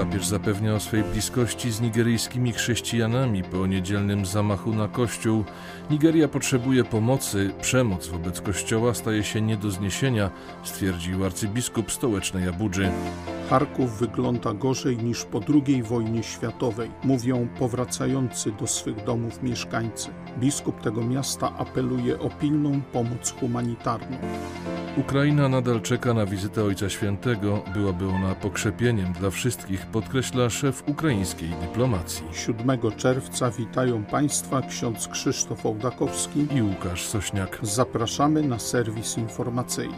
Papież zapewnia o swej bliskości z nigeryjskimi chrześcijanami po niedzielnym zamachu na kościół. Nigeria potrzebuje pomocy, przemoc wobec kościoła staje się nie do zniesienia, stwierdził arcybiskup stołecznej Abudży. Charków wygląda gorzej niż po II wojnie światowej, mówią powracający do swych domów mieszkańcy. Biskup tego miasta apeluje o pilną pomoc humanitarną. Ukraina nadal czeka na wizytę Ojca Świętego. Byłaby ona pokrzepieniem dla wszystkich, podkreśla szef ukraińskiej dyplomacji. 7 czerwca witają Państwa ksiądz Krzysztof Ołdakowski i Łukasz Sośniak. Zapraszamy na serwis informacyjny.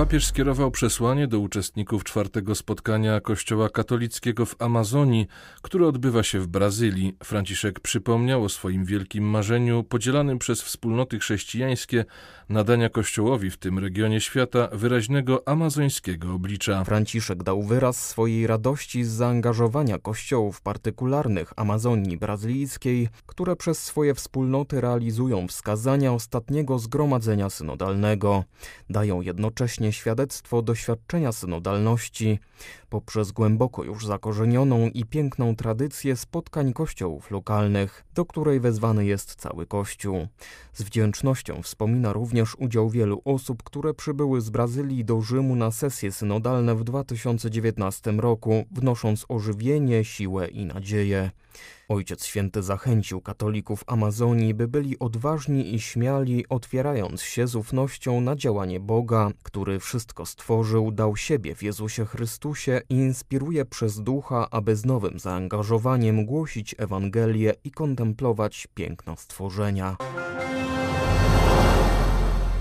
Papież skierował przesłanie do uczestników czwartego spotkania Kościoła katolickiego w Amazonii, które odbywa się w Brazylii. Franciszek przypomniał o swoim wielkim marzeniu, podzielanym przez wspólnoty chrześcijańskie, nadania Kościołowi w tym regionie świata wyraźnego amazońskiego oblicza. Franciszek dał wyraz swojej radości z zaangażowania kościołów partykularnych Amazonii brazylijskiej, które przez swoje wspólnoty realizują wskazania ostatniego zgromadzenia synodalnego. Dają jednocześnie świadectwo doświadczenia synodalności poprzez głęboko już zakorzenioną i piękną tradycję spotkań kościołów lokalnych, do której wezwany jest cały Kościół. Z wdzięcznością wspomina również udział wielu osób, które przybyły z Brazylii do Rzymu na sesje synodalne w 2019 roku, wnosząc ożywienie, siłę i nadzieję. Ojciec Święty zachęcił katolików Amazonii, by byli odważni i śmiali, otwierając się z ufnością na działanie Boga, który wszystko stworzył, dał siebie w Jezusie Chrystusie inspiruje przez ducha, aby z nowym zaangażowaniem głosić Ewangelię i kontemplować piękno stworzenia.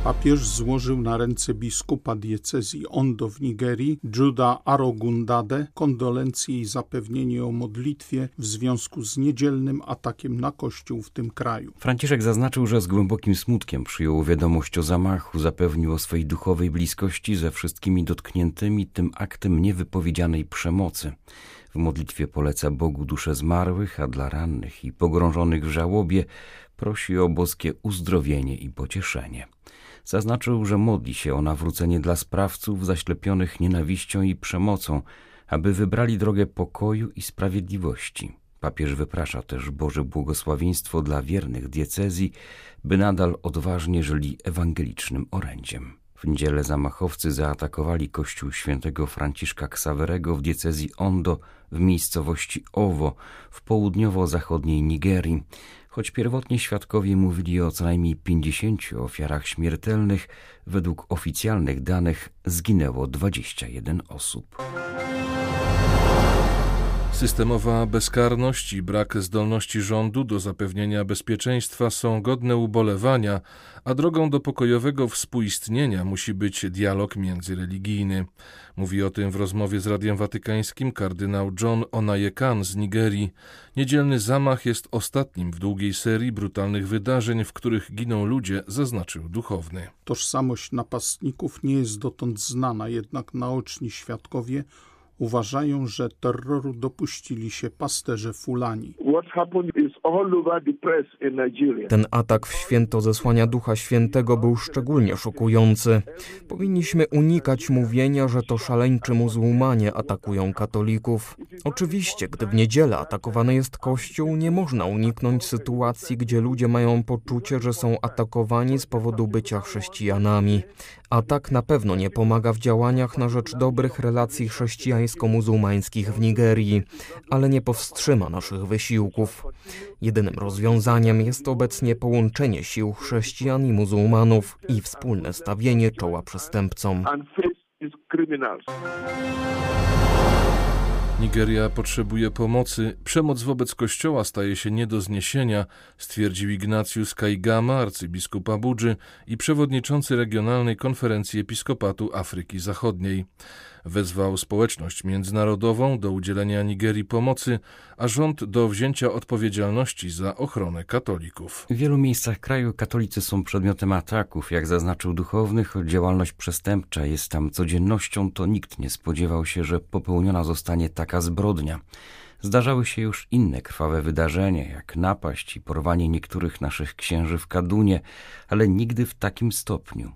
Papież złożył na ręce biskupa diecezji Ondo w Nigerii, Juda Arogundade, kondolencje i zapewnienie o modlitwie w związku z niedzielnym atakiem na kościół w tym kraju. Franciszek zaznaczył, że z głębokim smutkiem przyjął wiadomość o zamachu, zapewnił o swojej duchowej bliskości ze wszystkimi dotkniętymi tym aktem niewypowiedzianej przemocy. W modlitwie poleca Bogu dusze zmarłych, a dla rannych i pogrążonych w żałobie prosi o boskie uzdrowienie i pocieszenie. Zaznaczył, że modli się o nawrócenie dla sprawców zaślepionych nienawiścią i przemocą, aby wybrali drogę pokoju i sprawiedliwości. Papież wyprasza też Boże błogosławieństwo dla wiernych diecezji, by nadal odważnie żyli ewangelicznym orędziem. W niedzielę zamachowcy zaatakowali kościół świętego Franciszka Ksawerego w diecezji Ondo w miejscowości Owo w południowo-zachodniej Nigerii. Choć pierwotnie świadkowie mówili o co najmniej 50 ofiarach śmiertelnych, według oficjalnych danych zginęło 21 osób. Systemowa bezkarność i brak zdolności rządu do zapewnienia bezpieczeństwa są godne ubolewania, a drogą do pokojowego współistnienia musi być dialog międzyreligijny. Mówi o tym w rozmowie z Radiem Watykańskim kardynał John Onayekan z Nigerii. Niedzielny zamach jest ostatnim w długiej serii brutalnych wydarzeń, w których giną ludzie, zaznaczył duchowny. Tożsamość napastników nie jest dotąd znana, jednak naoczni świadkowie uważają, że terroru dopuścili się pasterze Fulani. Ten atak w święto zesłania Ducha Świętego był szczególnie szokujący. Powinniśmy unikać mówienia, że to szaleńczy muzułmanie atakują katolików. Oczywiście, gdy w niedzielę atakowany jest kościół, nie można uniknąć sytuacji, gdzie ludzie mają poczucie, że są atakowani z powodu bycia chrześcijanami. Atak na pewno nie pomaga w działaniach na rzecz dobrych relacji chrześcijańsko-muzułmańskich w Nigerii, ale nie powstrzyma naszych wysiłków. Jedynym rozwiązaniem jest obecnie połączenie sił chrześcijan i muzułmanów i wspólne stawienie czoła przestępcom. Nigeria potrzebuje pomocy. Przemoc wobec kościoła staje się nie do zniesienia, stwierdził Ignatius Kaigama, arcybiskup Abudży i przewodniczący Regionalnej Konferencji Episkopatu Afryki Zachodniej. Wezwał społeczność międzynarodową do udzielenia Nigerii pomocy, a rząd do wzięcia odpowiedzialności za ochronę katolików. W wielu miejscach kraju katolicy są przedmiotem ataków. Jak zaznaczył duchowny, choć działalność przestępcza jest tam codziennością, to nikt nie spodziewał się, że popełniona zostanie taka zbrodnia. Zdarzały się już inne krwawe wydarzenia, jak napaść i porwanie niektórych naszych księży w Kadunie, ale nigdy w takim stopniu.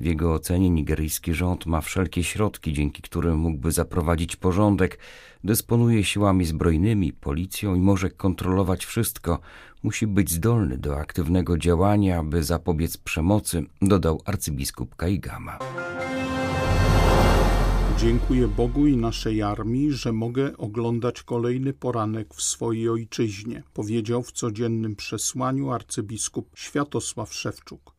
W jego ocenie nigeryjski rząd ma wszelkie środki, dzięki którym mógłby zaprowadzić porządek, dysponuje siłami zbrojnymi, policją i może kontrolować wszystko. Musi być zdolny do aktywnego działania, aby zapobiec przemocy, dodał arcybiskup Kaigama. Dziękuję Bogu i naszej armii, że mogę oglądać kolejny poranek w swojej ojczyźnie, powiedział w codziennym przesłaniu arcybiskup Światosław Szewczuk.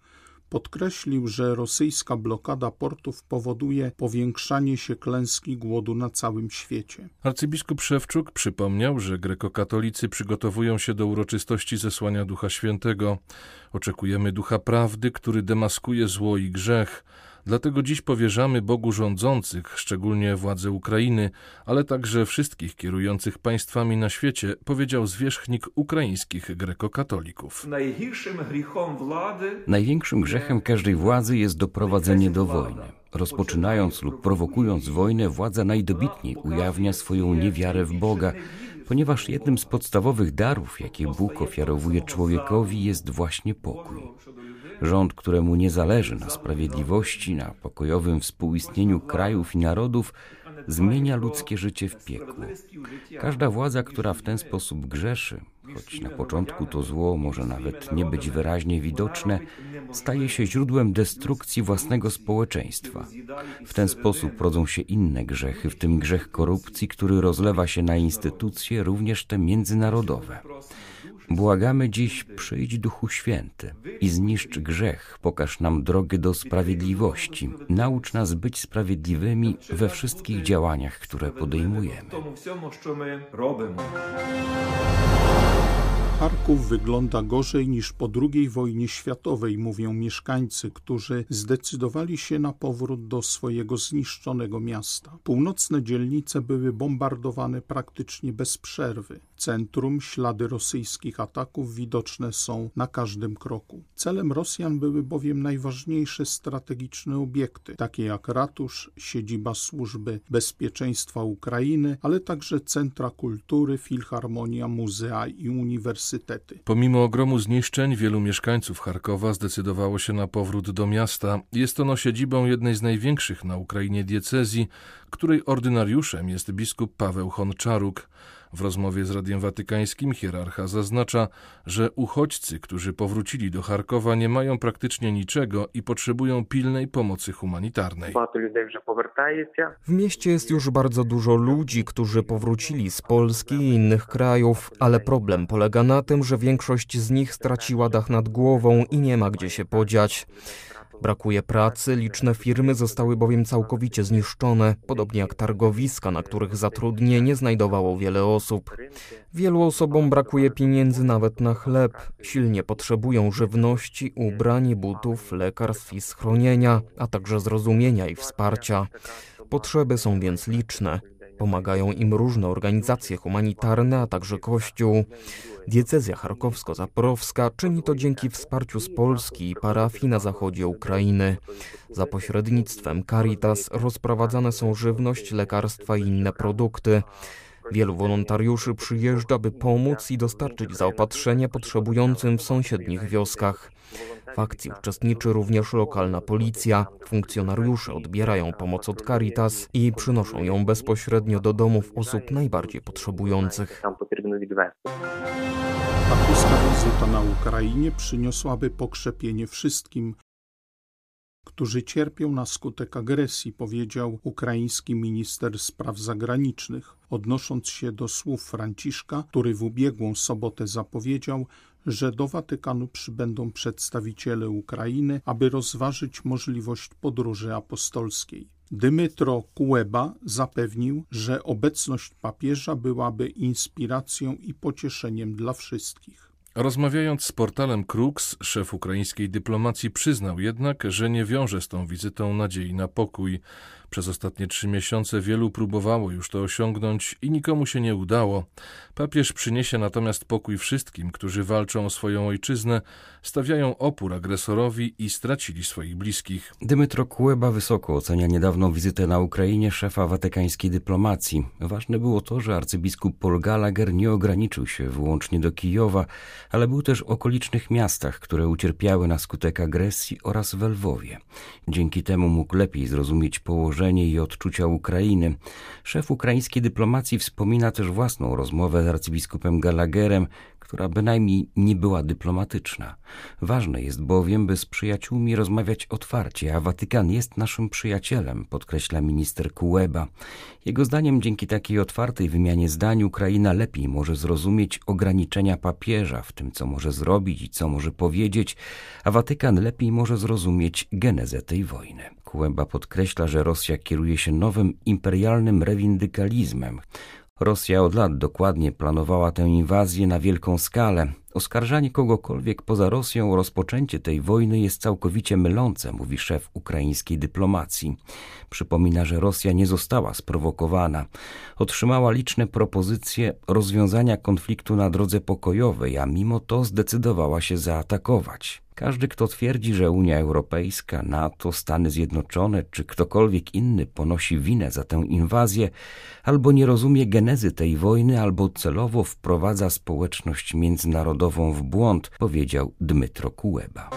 Podkreślił, że rosyjska blokada portów powoduje powiększanie się klęski głodu na całym świecie. Arcybiskup Szewczuk przypomniał, że grekokatolicy przygotowują się do uroczystości zesłania Ducha Świętego. Oczekujemy Ducha Prawdy, który demaskuje zło i grzech Dlatego dziś powierzamy Bogu rządzących, szczególnie władze Ukrainy, ale także wszystkich kierujących państwami na świecie, powiedział zwierzchnik ukraińskich grekokatolików. Największym grzechem każdej władzy jest doprowadzenie do wojny. Rozpoczynając lub prowokując wojnę, władza najdobitniej ujawnia swoją niewiarę w Boga, ponieważ jednym z podstawowych darów, jakie Bóg ofiarowuje człowiekowi, jest właśnie pokój. Rząd, któremu nie zależy na sprawiedliwości, na pokojowym współistnieniu krajów i narodów, zmienia ludzkie życie w piekło. Każda władza, która w ten sposób grzeszy, choć na początku to zło może nawet nie być wyraźnie widoczne, staje się źródłem destrukcji własnego społeczeństwa. W ten sposób rodzą się inne grzechy, w tym grzech korupcji, który rozlewa się na instytucje, również te międzynarodowe. Błagamy dziś, przyjdź Duchu Święty i zniszcz grzech, pokaż nam drogę do sprawiedliwości. Naucz nas być sprawiedliwymi we wszystkich działaniach, które podejmujemy. Charków wygląda gorzej niż po II wojnie światowej, mówią mieszkańcy, którzy zdecydowali się na powrót do swojego zniszczonego miasta. Północne dzielnice były bombardowane praktycznie bez przerwy centrum ślady rosyjskich ataków widoczne są na każdym kroku. Celem Rosjan były bowiem najważniejsze strategiczne obiekty, takie jak ratusz, siedziba służby bezpieczeństwa Ukrainy, ale także centra kultury, filharmonia, muzea i uniwersytety. Pomimo ogromu zniszczeń, wielu mieszkańców Charkowa zdecydowało się na powrót do miasta. Jest ono siedzibą jednej z największych na Ukrainie diecezji, której ordynariuszem jest biskup Paweł Honczaruk. W rozmowie z Radiem Watykańskim hierarcha zaznacza, że uchodźcy, którzy powrócili do Charkowa, nie mają praktycznie niczego i potrzebują pilnej pomocy humanitarnej. W mieście jest już bardzo dużo ludzi, którzy powrócili z Polski i innych krajów, ale problem polega na tym, że większość z nich straciła dach nad głową i nie ma gdzie się podziać. Brakuje pracy, liczne firmy zostały bowiem całkowicie zniszczone, podobnie jak targowiska, na których zatrudnienie znajdowało wiele osób. Wielu osobom brakuje pieniędzy nawet na chleb, silnie potrzebują żywności, ubrań, butów, lekarstw i schronienia, a także zrozumienia i wsparcia. Potrzeby są więc liczne. Pomagają im różne organizacje humanitarne, a także Kościół. Diecezja charkowsko-zaporowska czyni to dzięki wsparciu z Polski i parafii na zachodzie Ukrainy. Za pośrednictwem Caritas rozprowadzane są żywność, lekarstwa i inne produkty. Wielu wolontariuszy przyjeżdża, by pomóc i dostarczyć zaopatrzenie potrzebującym w sąsiednich wioskach. W akcji uczestniczy również lokalna policja. Funkcjonariusze odbierają pomoc od Caritas i przynoszą ją bezpośrednio do domów osób najbardziej potrzebujących. Papuska wizyta na Ukrainie przyniosłaby pokrzepienie wszystkim, którzy cierpią na skutek agresji, powiedział ukraiński minister spraw zagranicznych, odnosząc się do słów Franciszka, który w ubiegłą sobotę zapowiedział, że do Watykanu przybędą przedstawiciele Ukrainy, aby rozważyć możliwość podróży apostolskiej. Dymitro Kuleba zapewnił, że obecność papieża byłaby inspiracją i pocieszeniem dla wszystkich. Rozmawiając z portalem Krux, szef ukraińskiej dyplomacji przyznał jednak, że nie wiąże z tą wizytą nadziei na pokój. Przez ostatnie trzy miesiące wielu próbowało już to osiągnąć i nikomu się nie udało. Papież przyniesie natomiast pokój wszystkim, którzy walczą o swoją ojczyznę, stawiają opór agresorowi i stracili swoich bliskich. Dymitro Kuleba wysoko ocenia niedawną wizytę na Ukrainie szefa watykańskiej dyplomacji. Ważne było to, że arcybiskup Paul Gallagher nie ograniczył się wyłącznie do Kijowa, ale był też w okolicznych miastach, które ucierpiały na skutek agresji oraz w Lwowie. Dzięki temu mógł lepiej zrozumieć położenie i odczucia Ukrainy. Szef ukraińskiej dyplomacji wspomina też własną rozmowę z arcybiskupem Gallagherem, która bynajmniej nie była dyplomatyczna. Ważne jest bowiem, by z przyjaciółmi rozmawiać otwarcie, a Watykan jest naszym przyjacielem, podkreśla minister Kueba. Jego zdaniem dzięki takiej otwartej wymianie zdań Ukraina lepiej może zrozumieć ograniczenia papieża w tym, co może zrobić i co może powiedzieć, a Watykan lepiej może zrozumieć genezę tej wojny. Kueba podkreśla, że Rosja kieruje się nowym imperialnym rewindykalizmem. Rosja od lat dokładnie planowała tę inwazję na wielką skalę. Oskarżanie kogokolwiek poza Rosją o rozpoczęcie tej wojny jest całkowicie mylące, mówi szef ukraińskiej dyplomacji. Przypomina, że Rosja nie została sprowokowana. Otrzymała liczne propozycje rozwiązania konfliktu na drodze pokojowej, a mimo to zdecydowała się zaatakować. Każdy, kto twierdzi, że Unia Europejska, NATO, Stany Zjednoczone czy ktokolwiek inny ponosi winę za tę inwazję, albo nie rozumie genezy tej wojny, albo celowo wprowadza społeczność międzynarodową w błąd, powiedział Dmytro Kuleba.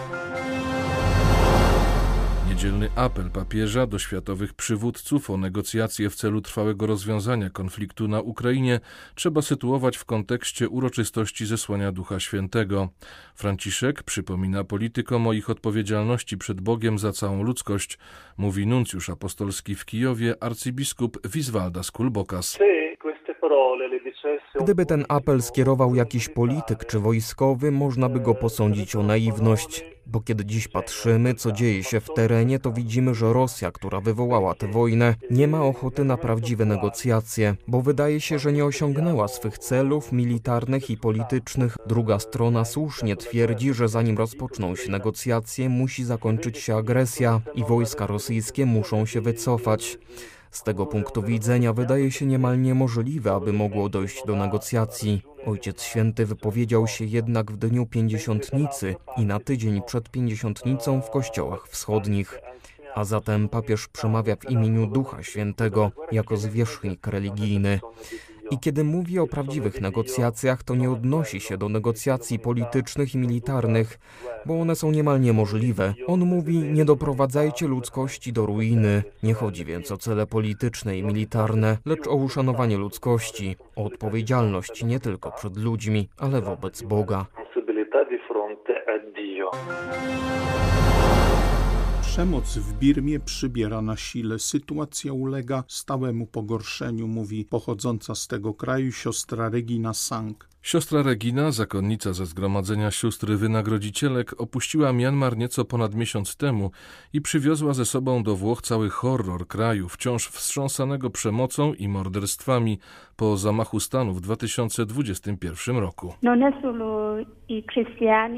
Niedzielny apel papieża do światowych przywódców o negocjacje w celu trwałego rozwiązania konfliktu na Ukrainie trzeba sytuować w kontekście uroczystości zesłania Ducha Świętego. Franciszek przypomina politykom o ich odpowiedzialności przed Bogiem za całą ludzkość, mówi nuncjusz apostolski w Kijowie arcybiskup Wiswaldas Kulbokas. Gdyby ten apel skierował jakiś polityk czy wojskowy, można by go posądzić o naiwność, bo kiedy dziś patrzymy, co dzieje się w terenie, to widzimy, że Rosja, która wywołała tę wojnę, nie ma ochoty na prawdziwe negocjacje, bo wydaje się, że nie osiągnęła swych celów militarnych i politycznych. Druga strona słusznie twierdzi, że zanim rozpoczną się negocjacje, musi zakończyć się agresja i wojska rosyjskie muszą się wycofać. Z tego punktu widzenia wydaje się niemal niemożliwe, aby mogło dojść do negocjacji. Ojciec Święty wypowiedział się jednak w dniu pięćdziesiątnicy i na tydzień przed pięćdziesiątnicą w kościołach wschodnich. A zatem papież przemawia w imieniu Ducha Świętego jako zwierzchnik religijny. I kiedy mówi o prawdziwych negocjacjach, to nie odnosi się do negocjacji politycznych i militarnych, bo one są niemal niemożliwe. On mówi: Nie doprowadzajcie ludzkości do ruiny. Nie chodzi więc o cele polityczne i militarne, lecz o uszanowanie ludzkości, o odpowiedzialność nie tylko przed ludźmi, ale wobec Boga. Przemoc w Birmie przybiera na sile. Sytuacja ulega stałemu pogorszeniu, mówi pochodząca z tego kraju siostra Regina Sang. Siostra Regina, zakonnica ze Zgromadzenia Sióstr Wynagrodzicielek, opuściła Mianmar nieco ponad miesiąc temu i przywiozła ze sobą do Włoch cały horror kraju, wciąż wstrząsanego przemocą i morderstwami po zamachu stanu w 2021 roku.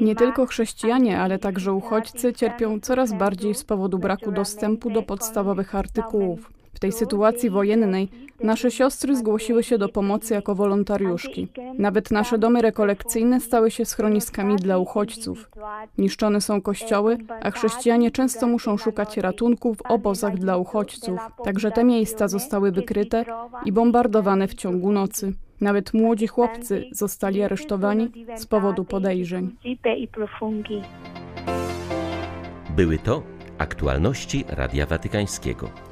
Nie tylko chrześcijanie, ale także uchodźcy cierpią coraz bardziej z powodu braku dostępu do podstawowych artykułów. Tej sytuacji wojennej nasze siostry zgłosiły się do pomocy jako wolontariuszki. Nawet nasze domy rekolekcyjne stały się schroniskami dla uchodźców. Niszczone są kościoły, a chrześcijanie często muszą szukać ratunku w obozach dla uchodźców. Także te miejsca zostały wykryte i bombardowane w ciągu nocy. Nawet młodzi chłopcy zostali aresztowani z powodu podejrzeń. Były to aktualności Radia Watykańskiego.